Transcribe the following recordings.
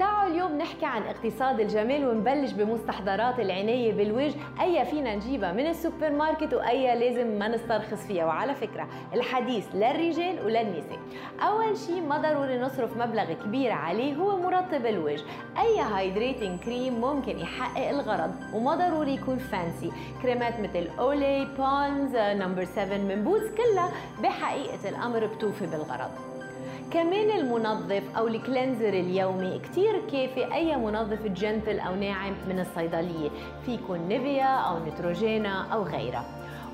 تعالوا اليوم نحكي عن اقتصاد الجمال ونبلش بمستحضرات العناية بالوجه أي فينا نجيبها من السوبر ماركت وأي لازم ما نسترخص فيها. وعلى فكرة الحديث للرجال وللنساء أول شيء ما ضروري نصرف مبلغ كبير عليه هو مرطب الوجه. أي hydrating cream ممكن يحقق الغرض وما ضروري يكون fancy كريمات مثل Olay Pond's Number 7 من Boots كلها بحقيقة الأمر بتوفي بالغرض. كمان المنظف أو ال cleanser اليومي كتير كافي أي منظف gentle أو ناعم من الصيدلية في يكون Nivea أو Neutrogena أو غيرها.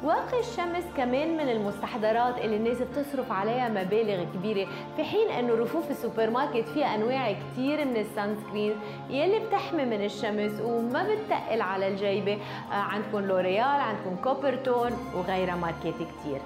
واقي الشمس كمان من المستحضرات اللي الناس بتصرف عليها مبالغ كبيرة في حين إنه رفوف السوبر ماركت فيها أنواع كثير من ال sunscreen يلي بتحمي من الشمس وما بتقل على الجيبة. آه، عندكم L'Oréal عندكم Coppertone وغيرها ماركات كثير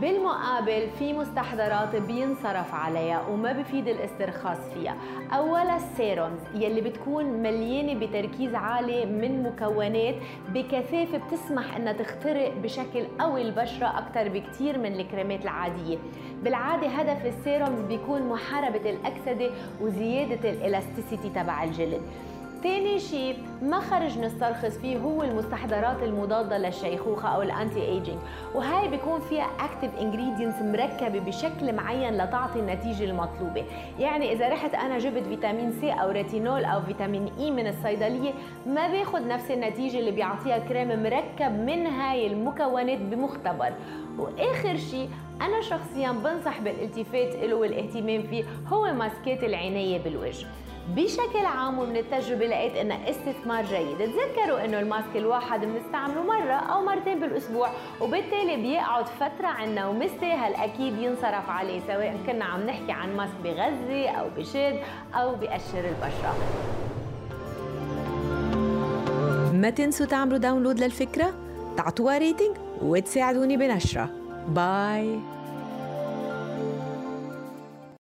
بالمقابل في مستحضرات بينصرف عليها وما بفيد الاسترخاص فيها. أولا ال serums يلي بتكون مليانة بتركيز عالي من مكونات بكثافة بتسمح إنها تخترق بشكل قوي البشرة أكثر بكثير من الكريمات العادية. بالعادة هدف ال serums بيكون محاربة الأكسدة وزيادة ال elasticity تبع الجلد. تاني شيء ما خرج نسترخص فيه هو المستحضرات المضادة للشيخوخة أو ال anti-aging وهاي بيكون فيها active ingredients مركبة بشكل معين لتعطي النتيجة المطلوبة. يعني إذا رحت أنا جبت فيتامين سي أو ريتينول أو فيتامين إي من الصيدلية ما باخد نفس النتيجة اللي بيعطيها كريم مركب من هاي المكونات بمختبر. وآخر شيء أنا شخصيا بنصح بالالتفات له والاهتمام فيه هو ماسكات العناية بالوجه. بشكل عام ومن التجربة لقيت انها استثمار جيد. تذكروا إنه الماسك الواحد بنستعمله مرة أو مرتين بالأسبوع وبالتالي بيقعد فترة عنا ومستاهل أكيد ينصرف عليه سواء كنا عم نحكي عن ماسك بغذي أو بشد أو بقشر البشرة. ما تنسوا تعملوا download للفكرة؟ تعطوها ريتنج وتساعدوني بنشرة. باي.